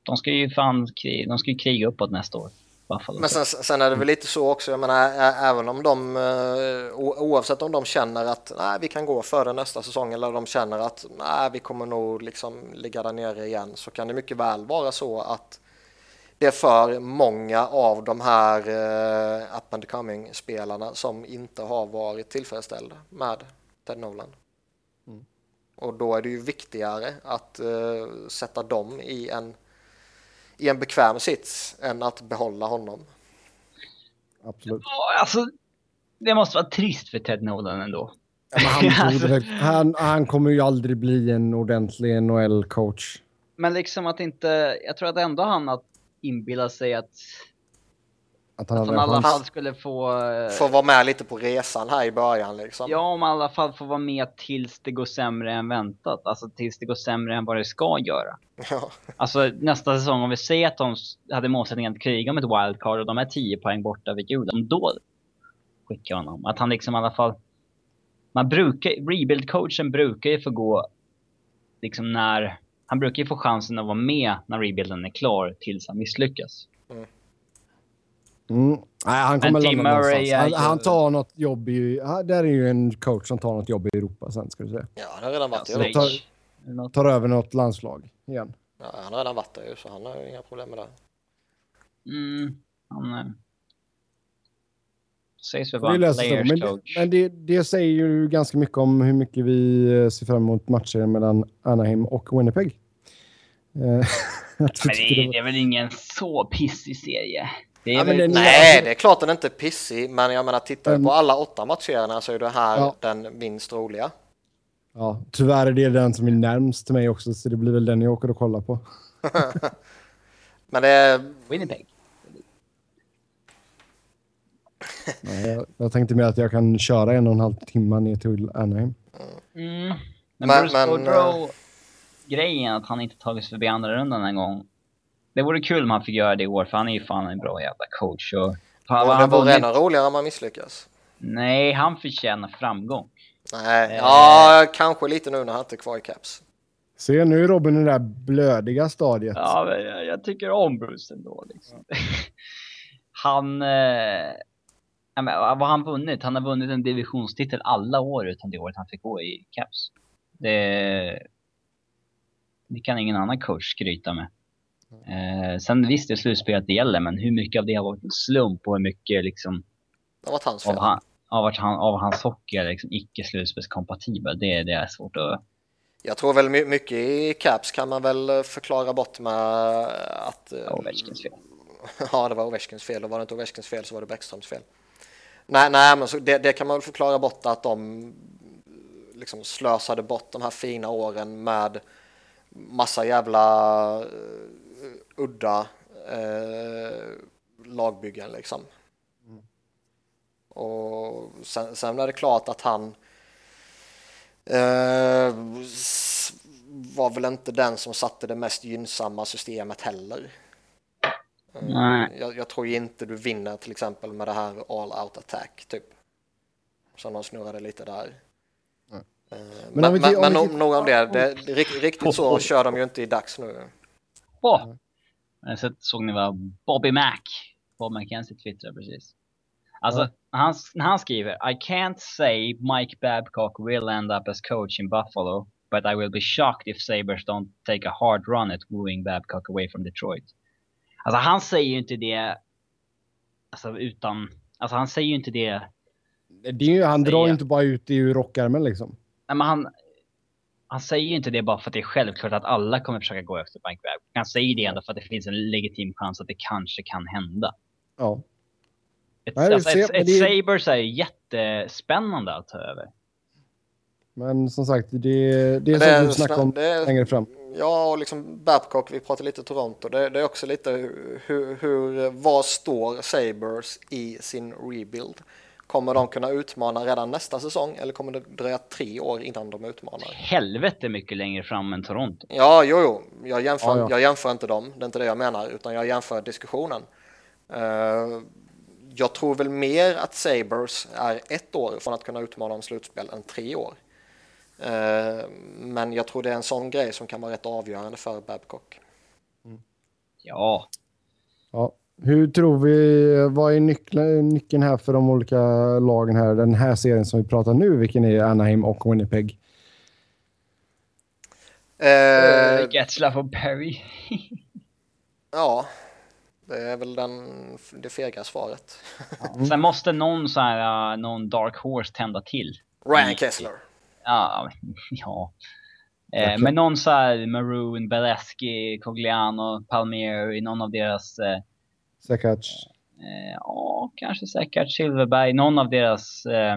de ska ju fan de ska ju kriga uppåt nästa år. Buffalo. Men sen, sen är det väl lite så också, jag menar även om de, eh, oavsett om de känner att nej, vi kan gå före nästa säsong eller de känner att nej, vi kommer nog liksom ligga där nere igen så kan det mycket väl vara så att det är för många av de här uh, up and coming spelarna som inte har varit tillfredsställda med Ted Nolan. Och då är det ju viktigare att eh, sätta dem i en, i en bekväm sits än att behålla honom. Absolut. Ja, alltså, det måste vara trist för Ted Nolan ändå. Ja, men han, *laughs* Alltså. han, han kommer ju aldrig bli en ordentlig NHL-coach. Men liksom att inte, jag tror att ändå han att inbilla sig att, Att han att han i alla fall skulle få... eh, Får vara med lite på resan här i början liksom. Ja, om i alla fall får vara med tills det går sämre än väntat. Alltså tills det går sämre än vad det ska göra. Ja. Alltså nästa säsong, om vi säger att de hade målsättningen att kriga om ett wildcard och de är 10 poäng borta vid jul, då skickar honom. Att han liksom i alla fall... Man brukar, rebuild-coachen brukar ju få gå liksom när... Han brukar ju få chansen att vara med när rebuilden är klar tills han misslyckas. Mm. Nej, han kommer landa någonstans. Han, han tar något jobb i... Där är ju en coach som tar något jobb i Europa sen, ska du säga. ja, han har redan varit Ja, i tar- Europa. Något. Tar över något landslag igen. Ja, han har redan varit där ju, så han har ju inga problem med det. Mm, han... eh, Sägs väl Det vara sig. players Men, coach. men det, det säger ju ganska mycket om hur mycket vi eh, ser fram emot matcher mellan Anaheim och Winnipeg. Eh, *laughs* det, det var- det är väl ingen så pissig serie. Det är Ja, men väl... Nej, det är klart den inte är pissig, men jag menar tittar Men- på alla åtta matcherna så är det här Ja. den minst roliga. Ja, tyvärr är det den som är närmst till mig också, så det blir väl den jag åker och kollar på. *laughs* Men det är, Winnipeg. Ja, jag, jag tänkte mer att jag kan köra en och en halv timme ner till Anaheim. Mm. Men, Men- Bruce men, Boudreau, grejen att han inte tagit sig förbi andra rundan en gång. Det vore kul om han fick göra det i år, för han är ju fan en bra jävla coach. Och, vad det han vore vunnit- ännu roligare om man misslyckas. Nej, han förtjänar framgång. Nej, Eh. ja, kanske lite nu när han inte är kvar i Caps. Se, nu är Robin i det där blödiga stadiet. Ja, men jag, jag tycker om Bruce ändå. Liksom. *laughs* han... Eh, ja, men, vad har han vunnit? Han har vunnit en divisionstitel alla år utan det året han fick gå i Caps. Det, det kan ingen annan coach skryta med. Eh, sen visst, det är slutspelet det gäller, men hur mycket av det har varit slump och hur mycket liksom, Det varit hans fel. av, han, av, att han, av hans hockey är liksom icke slutspelskompatibel. Det, det är svårt att... Jag tror väl my- mycket i Caps kan man väl eh, förklara bort med att... eh, Ovechkins fel. *laughs* Ja, det var Ovechkins fel och var det inte Ovechkins fel så var det Bäckströms fel. Nej, nej men så det, det kan man väl förklara bort att de liksom slösade bort de här fina åren med massa jävla udda uh, lagbyggen liksom. Och sen, sen är det klart att han eh, var väl inte den som satte det mest gynnsamma systemet heller. Eh, Nej. Jag, jag tror ju inte du vinner till exempel med det här all out attack typ. Som de snurrade lite där. Eh, Men Men, men, men nog- om det. det, det rikt- riktigt så kör de ju inte i dags nu. Åh! Men sen såg ni vad Bobby Mac, Bob McKenzie twittrade precis. Alltså, när, han, han skriver I can't say Mike Babcock will end up as coach in Buffalo, but I will be shocked if Sabres don't take a hard run at wooing Babcock away from Detroit. Alltså han säger ju inte det alltså utan, alltså han säger ju inte det, Det är ju, han drar ju inte bara ut det ur rockärmen liksom. nej men han, han säger ju inte det bara för att det är självklart att alla kommer försöka gå efter Babcock. Han säger det ändå för att det finns en legitim chans att det kanske kan hända. Ja. Ett, Nej, alltså, ser- ett, ett det- Sabres är jättespännande att ta över. Men som sagt, det, det är som du en snackade sna- om det längre fram. Ja, och liksom Babcock, vi pratade lite Toronto. Det, det är också lite hur, hur, var står Sabres i sin rebuild? Kommer de kunna utmana redan nästa säsong eller kommer det dröja tre år innan de utmanar? Helvete mycket längre fram än Toronto. Ja, jo, jo. Jag jämför, Ja, ja. jag jämför inte dem, det är inte det jag menar, utan jag jämför diskussionen. Eh, jag tror väl mer att Sabres är ett år från att kunna utmana om slutspel än tre år. Eh, men jag tror det är en sån grej som kan vara rätt avgörande för Babcock. Ja, Ja. Hur tror vi, vad är nyckeln, nyckeln här för de olika lagen här? Den här serien som vi pratar nu, vilken är Anaheim och Winnipeg? Eh, uh, Getzlaff och Perry. *laughs* ja, det är väl den, det fega svaret. Sen måste någon så här, uh, någon dark horse tända till. Ryan Kessler. Ja, *laughs* ja. Eh, Verkligen. men någon så här Maroon, Beleski, Cogliano, Palmieri, någon av deras eh, Sekac. Eh, ja, kanske säkert Silverberg. Någon av deras, eh,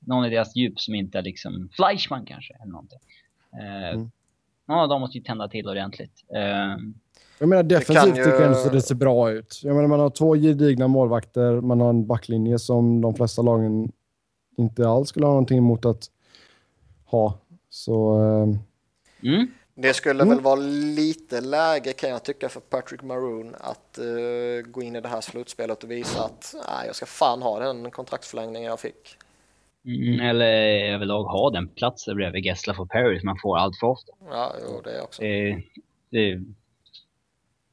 någon i deras djup som inte är liksom Fleischmann kanske eller någonting. Eh, Mm. Någon av dem måste ju tända till ordentligt. Eh, Jag menar defensivt kan ju- tycker jag så det ser bra ut. Jag menar man har två gedigna målvakter, man har en backlinje som de flesta lagen inte alls skulle ha någonting emot att ha. Så eh, mm. Det skulle Mm. väl vara lite läge kan jag tycka för Patrick Maroon att eh, gå in i det här slutspelet och visa att nej, jag ska fan ha den kontraktsförlängning jag fick. Mm, eller överlag ha den platsen bredvid och Perry som man får allt för ofta. Ja, jo, det också. Det, det är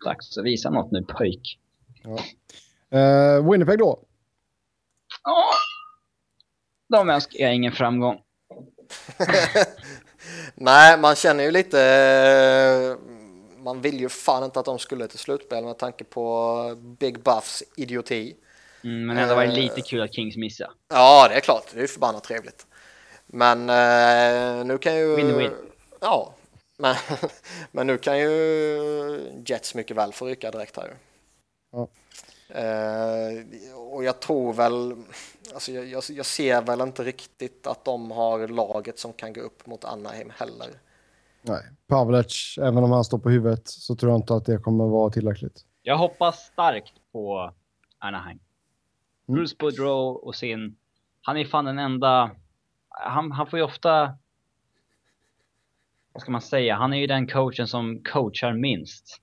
dags att visa något nu pojk. eh, Winnipeg då? Ja. De önskar jag ingen framgång. *laughs* Nej, man känner ju lite... eh, Man vill ju fan inte att de skulle till slutspel med tanke på Big Buffs idioti. Mm, men ändå var det Eh. lite kul att Kings missade. Ja, det är klart. Det är ju förbannat trevligt. Men eh, nu kan ju... Win-win. Ja. Men, *laughs* men nu kan ju Jets mycket väl få rycka direkt här. ju. Ja. Eh, och jag tror väl, alltså jag, jag, jag ser väl inte riktigt att de har laget som kan gå upp mot Anaheim heller. Nej, Pavlec, även om han står på huvudet så tror jag inte att det kommer vara tillräckligt. Jag hoppas starkt på Anaheim. Mm. Bruce Boudreau och sin... Han är fan den enda... Han, han får ju ofta... Vad ska man säga? Han är ju den coachen som coachar minst.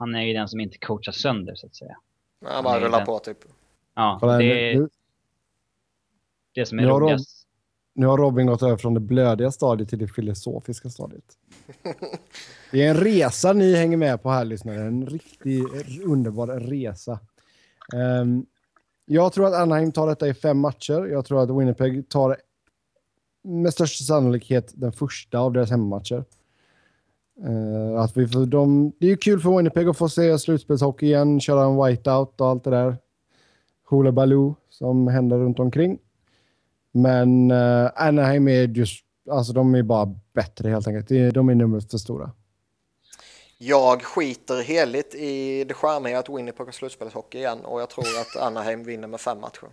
Han är ju den som inte coachar sönder, så att säga. Jag bara Nej, rullar den- på typ. Ja, Kolla det är nu, det som är Nu roligast. nu har Robin gått över från det blödiga stadiet till det filosofiska stadiet. *laughs* Det är en resa ni hänger med på här, lyssnare. En riktig underbar resa. Ehm, jag tror att Anaheim tar detta i fem matcher. Jag tror att Winnipeg tar med största sannolikhet den första av deras hemmamatcher. Eh, att vi de, det är ju kul för Winnipeg att få se slutspelshockey igen, köra en whiteout och allt det där. Hula Baloo som händer runt omkring. Men uh, Anaheim är just, alltså de är bara bättre helt enkelt. Det- De är numret för stora. Jag skiter heligt i det charmiga att Winnipeg har slutspelshockey igen och jag tror att Anaheim vinner med fem matcher.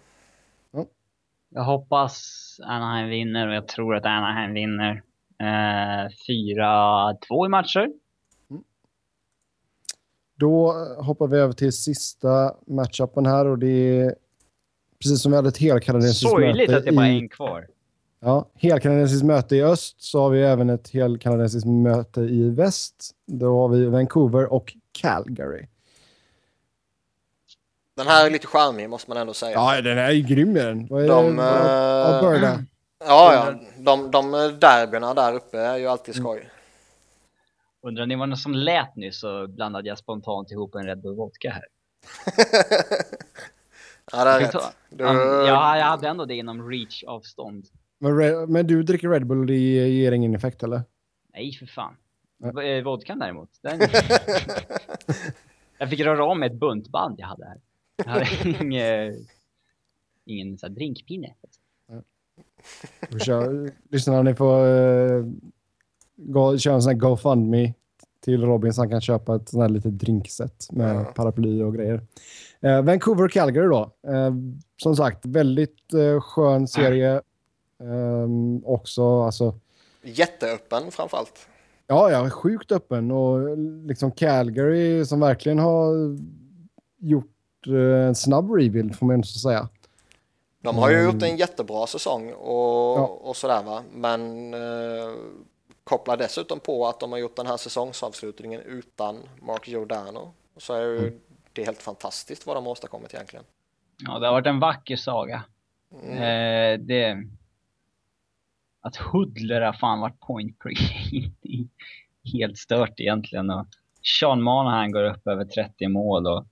Jag hoppas Anaheim vinner och jag tror att Anaheim vinner. Eh, 4-2 i matcher. Då eh, hoppar vi över till sista matchupen här och det är precis som vi hade ett helkanadensiskt Sorgligt möte att det bara är en kvar. ja, helkanadensiskt möte i öst så har vi även ett helkanadensiskt möte i väst. Då har vi Vancouver och Calgary. Den här är lite charmig måste man ändå säga. Ja, den är ju grym den. Vad är De, det? eh, Alberta. Ja, ja. De, de derbyna där uppe är ju alltid skoj. Undrar ni vad som lät nyss så blandade jag spontant ihop en Red Bull Vodka här. *laughs* Ja, det är Jag, rätt. Du, ja, jag hade ändå det inom reach-avstånd. Men, men du dricker Red Bull och det ger ingen effekt eller? Nej, för fan. Nej. Eh, Vodkan däremot. Den... *laughs* jag fick röra om ett buntband jag hade här. Jag hade *laughs* ingen, ingen så här drinkpinne. Kör, lyssna, ni får uh, gå, köra en sån här GoFundMe till Robin så han kan köpa ett sån här litet drinkset med Ja. paraply och grejer. Eh, Vancouver Calgary då. Eh, som sagt, väldigt eh, skön serie. Ehm, också, alltså, Jätteöppen framförallt. ja, ja, sjukt öppen och liksom Calgary som verkligen har gjort eh, en snabb rebuild får man ändå säga. De har ju Mm. gjort en jättebra säsong och, Ja. och sådär va. Men eh, kopplar dessutom på att de har gjort den här säsongsavslutningen utan Mark Giordano. Så är ju Mm. det helt fantastiskt vad de har åstadkommit egentligen. Ja, det har varit en vacker saga. Mm. Eh, det... Att Hoodler har fan varit point per är *laughs* Helt stört egentligen. Och Sean Monahan går upp över 30 mål och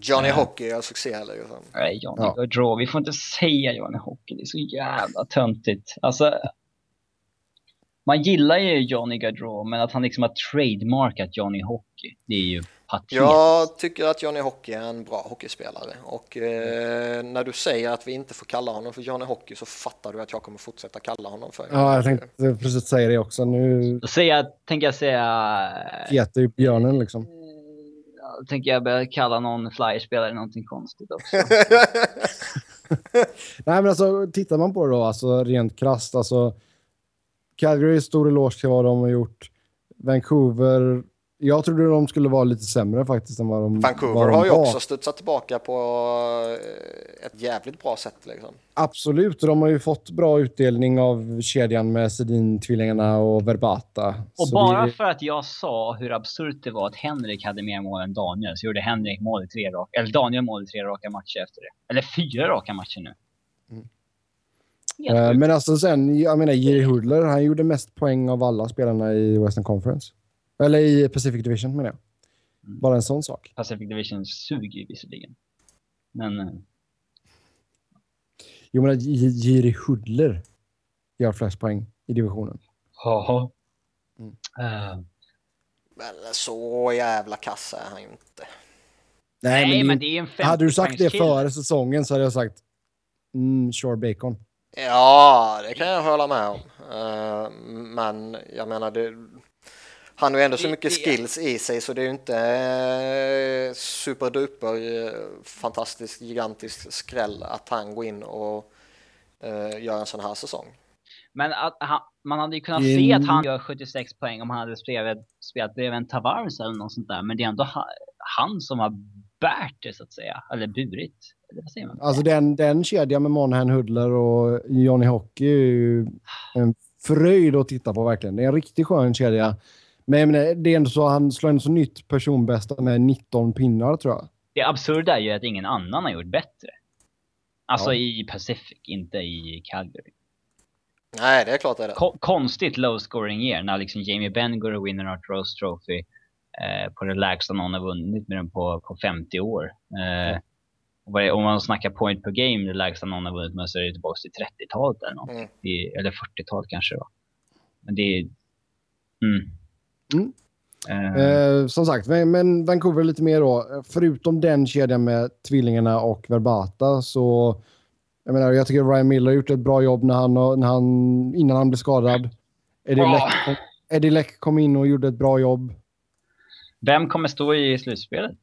Johnny Ja. Hockey är succé liksom. Nej, Johnny Ja. Gaudreau. Vi får inte säga Johnny Hockey. Det är så jävla töntigt. Alltså, man gillar ju Johnny Gaudreau, men att han liksom har trademarkat Johnny Hockey, det är ju patetiskt. Jag tycker att Johnny Hockey är en bra hockeyspelare och eh, när du säger att vi inte får kalla honom för Johnny Hockey så fattar du att jag kommer fortsätta kalla honom för Ja, jag tänkte precis säga det också. Nu Då säger jag, tänker jag säga... heter ju björnen liksom. Då tänker jag börja kalla någon flyerspelare någonting konstigt också. *laughs* Nej, men alltså tittar man på det då, alltså rent krasst, alltså Calgary är stor eloge till vad de har gjort. Vancouver, jag trodde de skulle vara lite sämre faktiskt än vad de Vancouver vad de har ju var. också studsat tillbaka på eh, ett jävligt bra sätt liksom. Absolut, och de har ju fått bra utdelning av kedjan med Sedin-tvillingarna och Verbata. Och Så bara det- för att jag sa hur absurt det var att Henrik hade mer mål än Daniel så gjorde Henrik mål i tre raka, eller Daniel mål i tre raka matcher efter det. Eller fyra raka matcher nu. Mm. Eh. Men alltså sen, jag menar Jiri Hudler, han gjorde mest poäng av alla spelarna i Western Conference. Eller i Pacific Division menar jag. Mm. Bara en sån sak. Pacific Division suger ju visserligen. Men eh, Jo men Jiri Hudler gör flest poäng i divisionen. Haha. Mm. Eh, Men så jävla kassa är han ju inte. nej, är men ju- det är en 50 Hade du sagt det före säsongen så hade jag sagt mm, sure bacon. Ja, det kan jag hålla med om. Uh, men jag menar, det, han har ju ändå så mycket skills i sig så det är ju inte uh, superduper uh, fantastiskt gigantisk skräll att han går in och uh, gör en sån här säsong. Men att han, man hade ju kunnat mm. se att han gör 76 poäng om han hade spelat, spelat bredvid en Tavares eller något sånt där. Men det är ändå han som har bärt det så att säga. Eller burit. Eller vad säger man? Alltså den, den kedjan med Monahan Hudler och Johnny Hockey är ju en fröjd att titta på verkligen. Det är en riktigt skön kedja. Men menar, det är ändå så han slår en så nytt personbästa med 19 pinnar tror jag. Det absurda är ju att ingen annan har gjort bättre. Alltså ja. i Pacific, inte i Calgary. Nej, det är klart det är det. Ko konstigt low scoring year när liksom Jamie Benn går och vinner Art Rose Trophy eh, på det lägsta någon har vunnit med den på, på 50 år. Eh, om man snackar point per game, det lägsta någon har vunnit med så är det tillbaka till 30-talet eller något. Mm. I, eller 40-talet kanske då. Men det är... Mm. Mm. Uh, eh, som sagt, men, Vancouver lite mer då. Förutom den kedjan med tvillingarna och Verbata så jag menar, jag tycker Ryan Miller har gjort ett bra jobb när han, när han, innan han blev skadad. Eddie. Leck, Eddie Leck kom in och gjorde ett bra jobb. Vem kommer stå i slutspelet?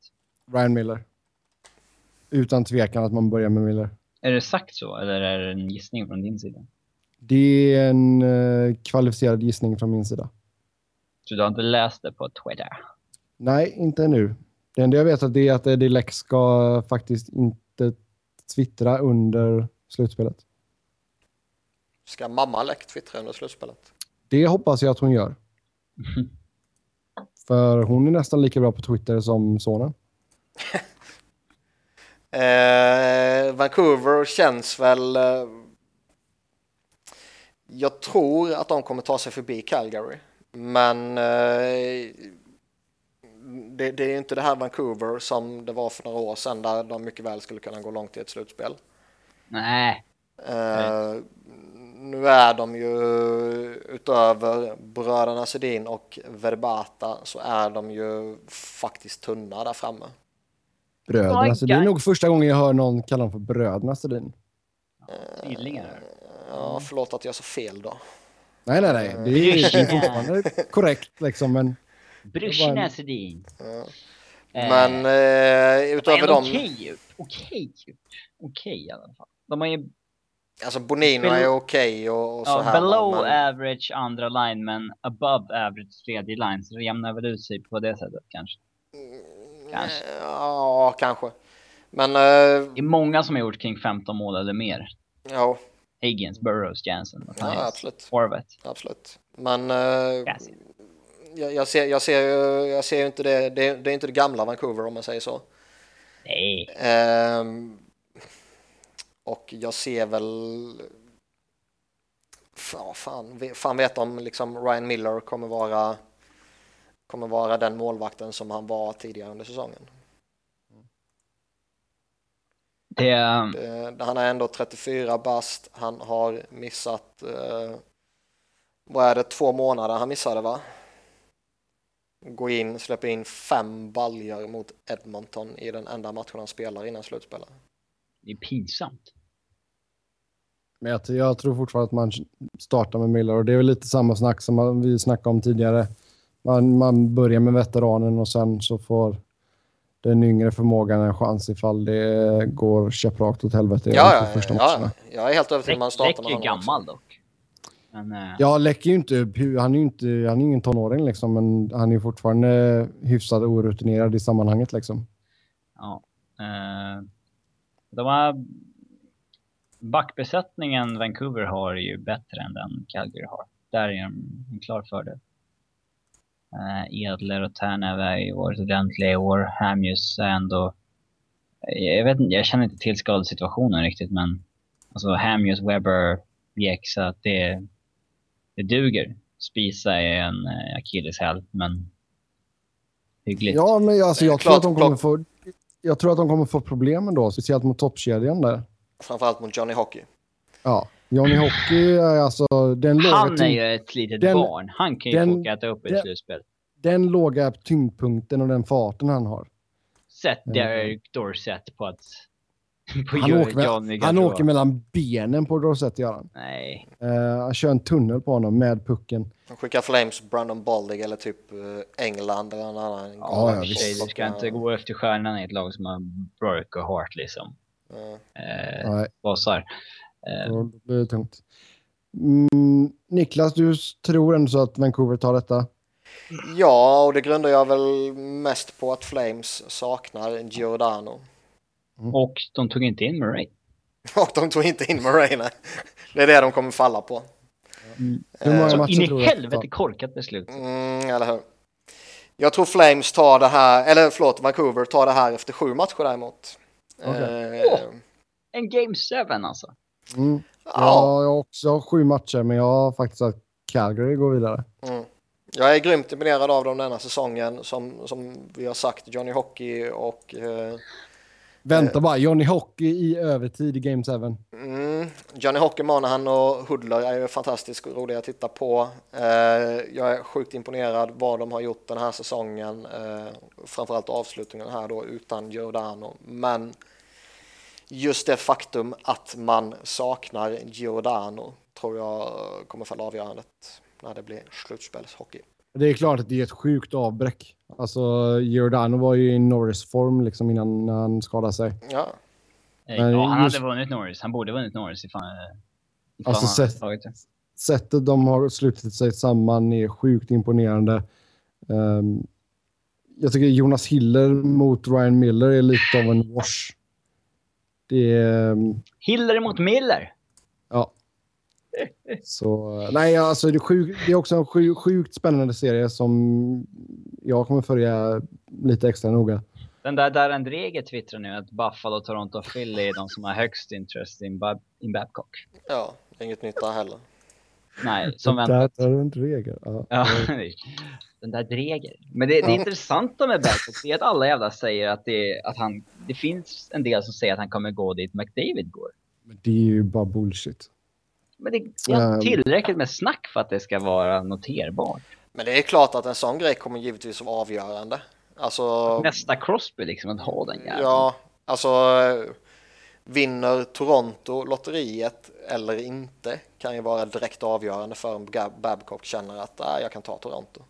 Ryan Miller. Utan tvekan att man börjar med Miller. Är det sagt så eller är det en gissning från din sida? Det är en uh, kvalificerad gissning från min sida. Så du har inte läst det på Twitter? Nej, inte ännu. Det enda jag vet är att Eddie Leck ska faktiskt inte twittra under slutspelet. Ska mamma Läck twittra under slutspelet? Det hoppas jag att hon gör. *laughs* För hon är nästan lika bra på Twitter som sonen. *laughs* eh, Vancouver känns väl... Eh, jag tror att de kommer ta sig förbi Calgary. Men eh, det, det, är inte det här Vancouver som det var för några år sedan där de mycket väl skulle kunna gå långt i ett slutspel. Nej. Uh, nu är de ju utöver bröderna Sedin och Verbata så är de ju faktiskt tunna där framme. Bröderna Sedin är nog första gången jag hör någon kalla dem för bröderna Sedin. Tvillingar? Uh, ja, förlåt att jag sa fel då. Nej, nej, nej. Det är fortfarande *laughs* korrekt liksom, men... Brorsorna Sedin. Ja. Men eh, utöver dem... Okej, okej, okej i alla fall. De har ju... Alltså Bonino är okej och, och, så ja, här. Below men... average andra line, men above average tredje line. Så det jämnar väl ut sig på det sättet kanske. Kanske. Ja, kanske. Men... Uh... Det är många som har gjort kring 15 mål eller mer. Ja. Higgins, Burrows, Jansen, Ja, absolut. Forvet. Absolut. Men... Uh jag, jag, ser, jag, ser, jag ser inte det, det, det är inte det gamla Vancouver om man säger så. Nej. Um, och jag ser väl... Ja, fan, fan vet om liksom Ryan Miller kommer vara, kommer vara den målvakten som han var tidigare under säsongen. Det... det han är ändå 34 bast, han har missat, eh, vad är det, två månader han missade va? gå in, släppa in fem baljor mot Edmonton i den enda matchen han spelar innan slutspelet. Det är pinsamt. Men jag, jag, tror fortfarande att man startar med Miller och det är väl lite samma snack som vi snackade om tidigare. Man, man börjar med veteranen och sen så får den yngre förmågan en chans ifall det går käpprakt åt helvete. Ja, ja, ja, jag är helt övertygad om att man startar med honom. är gammal dock. Men, uh... Ja, Läck är ju inte, han är ju inte, han är ingen tonåring liksom, men han är fortfarande hyfsat orutinerad i sammanhanget liksom. Ja. Uh, de har, backbesättningen Vancouver har är ju bättre än den Calgary har. Där är de en klar fördel. Uh, Edler och Tärnev är ju varit ordentliga i år. Hamjus är ändå... Jag vet inte, jag känner inte till skadesituationen riktigt, men alltså Hamjus, Webber, Bjäxa, det, det duger. Spisa är en eh, akilleshäl, men hyggligt. Ja, men alltså, jag, tror att de kommer få, jag tror att de kommer få problem ändå, speciellt mot toppkedjan där. Framförallt mot Johnny Hockey. Ja, Johnny Hockey är alltså den låga... Han är ju ett litet den, barn. Han kan ju den, få äta upp ett slutspel. Den låga tyngdpunkten och den farten han har. Sätt Derek Dorsett på att *laughs* På Han åker, Johnny med, han åker mellan benen på Rosette, gör han. Nej. Eh, han kör en tunnel på honom med pucken. De skickar Flames, Brandon Boldig eller typ eh, England eller någon annan. Ja, ja, visst. Du ska inte gå efter stjärnan i ett lag som har Burke och Hart liksom. Ja. Eh, Nej, bossar. Eh, blir det tungt. Mm, Niklas, du tror ändå så att Vancouver tar detta? Ja, och det grundar jag väl mest på att Flames saknar Giordano. och de tog inte in Murray. *laughs* Och de tog inte in Murray. nej. Det är det de kommer falla på. Hur många Så matcher in i helvete korkat beslut. Mm, eller hur? Jag tror Flames tar det här, eller förlåt, Vancouver tar det här efter sju matcher däremot. Okej. Eh, Åh. En game 7 alltså. Mm. ja, Ja, jag har också sju matcher, men jag har faktiskt att Calgary går vidare. mm. Jag är grymt imponerad av dem denna säsongen. Som, som vi har sagt, Johnny Hockey och eh, Vänta bara, Johnny Hockey i övertid i Game 7. Mm, Johnny Hockey, Monahan och Hoodler är ju fantastiskt roliga att titta på. Eh, jag är sjukt imponerad vad de har gjort den här säsongen. Eh, framförallt avslutningen här då utan Giordano. Men just det faktum att man saknar Giordano tror jag kommer falla avgörandet när det blir slutspelshockey. Det är klart att det är ett sjukt avbräck. Alltså, Giordano var ju i Norris-form liksom innan han skadade sig. Ja, Men ja, han just- hade vunnit Norris. Han borde vunnit Norris ifall, ifall Alltså, det. Sättet de har slutit sig samman är sjukt imponerande. Ehm, jag tycker Jonas Hiller mot Ryan Miller är lite av en wash. Det är... ehm, Hiller mot Miller. Ja. Så, nej, alltså det är, sjuk, det är också en sjuk, sjukt spännande serie som jag kommer följa lite extra noga. Den där Darren Dreger twittrar nu att Buffalo, Toronto och Philly är de som har högst intresse in, Bab in Babcock. ja, inget nytt där heller. Nej, *laughs* som Där väntat. tar du inte regel. Ja. Ja, *laughs* den där Dreger. Men det, det intressanta med Babcock är att alla jävla säger att, det, att han... Det finns en del som säger att han kommer gå dit McDavid går. Men det är ju bara bullshit. Men det det är Ehm. tillräckligt med snack för att det ska vara noterbart. Men det är klart att en sån grej kommer givetvis vara avgörande. Alltså, Nästa Crosby liksom, att ha den jäveln. Ja, alltså vinner Toronto lotteriet eller inte kan ju vara direkt avgörande för om Babcock känner att ah, jag kan ta Toronto.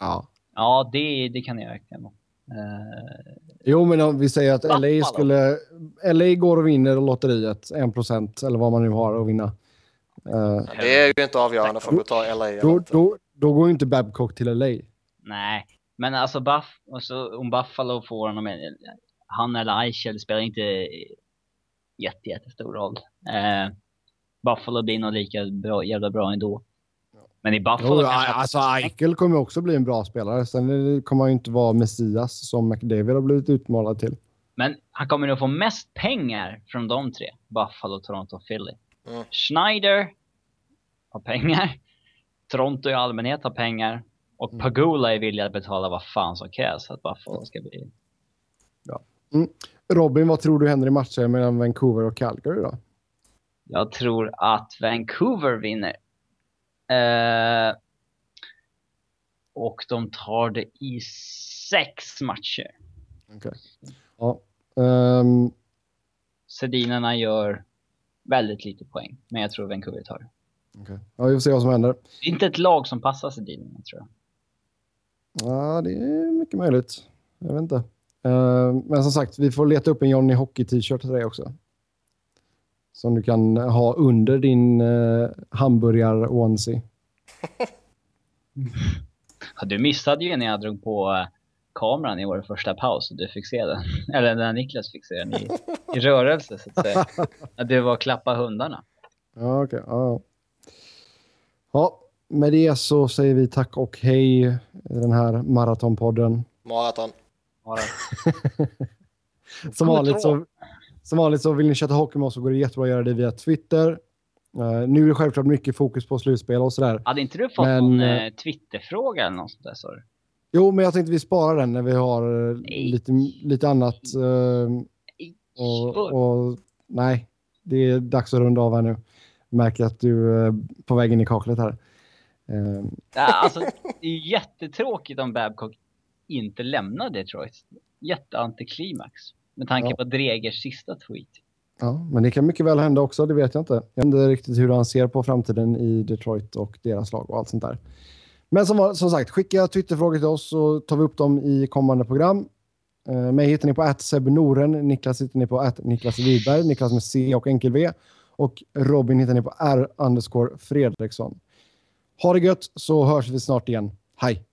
Ja. Ja, det, det kan jag verkligen vara. Eh, Jo, men om vi säger att LA skulle... LA går och vinner lotteriet, 1% eller vad man nu har att vinna. Eh, Det är ju inte avgörande för om du tar LA då, då, då går ju inte Babcock till LA. nej, men alltså, Buff, alltså om Buffalo får honom, han eller Eichel spelar inte jätte, jättestor roll. Eh, Buffalo blir nog lika bra, jävla bra ändå. Men i Buffalo Jo, alltså Eichel kommer också bli en bra spelare. Sen kommer han ju inte vara Messias som McDavid har blivit utmålad till. Men han kommer nog få mest pengar från de tre. Buffalo, Toronto och Philly. Mm. Schneider har pengar. Toronto i allmänhet har pengar. Och Mm. Pagula är villig att betala vad fan som krävs för att Buffalo ska bli... Robin, vad tror du händer i matchen mellan Vancouver och Calgary då? Jag tror att Vancouver vinner. Eh, och de tar det i sex matcher. Okej. Ja. Ehm, Sedinerna gör väldigt lite poäng. Men jag tror Vancouver tar det. okej. Ja, vi får se vad som händer. Det är inte ett lag som passar Sedinerna tror jag. Ja, det är mycket möjligt. Jag vet inte. Ehm, men som sagt, vi får leta upp en Johnny Hockey-t-shirt till dig också. Som du kan ha under din uh, hamburgar-onesie. *laughs* Ja, du missade ju när jag drog på eh, kameran i vår första paus och du fick se den. *laughs* Eller när Niklas fick se den i, i rörelse så att säga. *laughs* Att det var klappa hundarna. Ja, okej. Ja, ja. ja, med det så säger vi tack och hej i den här maratonpodden. Maraton. Bara, *laughs* Som vanligt, så, som vanligt så vill ni chatta hockey med oss så går det jättebra att göra det via Twitter. Eh, nu är det självklart mycket fokus på slutspel och sådär. hade inte du fått Men, någon eh, Twitterfråga eller något sånt där du? Jo, men jag tänkte vi sparar den när vi har Nej. lite, lite annat. eh, och, och, nej, det är dags att runda av här nu. Märker att du är på väg in i kaklet här. Ja, alltså, *laughs* det är jättetråkigt om Babcock inte lämnar Detroit. Jätteantiklimax. Med tanke Ja. på Dregers sista tweet. Ja, men det kan mycket väl hända också, det vet jag inte. Jag vet inte riktigt hur han ser på framtiden i Detroit och deras lag och allt sånt där. Men som, som sagt, skicka Twitterfrågor till oss så tar vi upp dem i kommande program. Uh, mig hittar ni på att Noren, Niklas hittar ni på att Niklas Wiberg, Niklas med C och enkel V. Och Robin hittar ni på R Fredriksson. Ha det gött så hörs vi snart igen. Hej!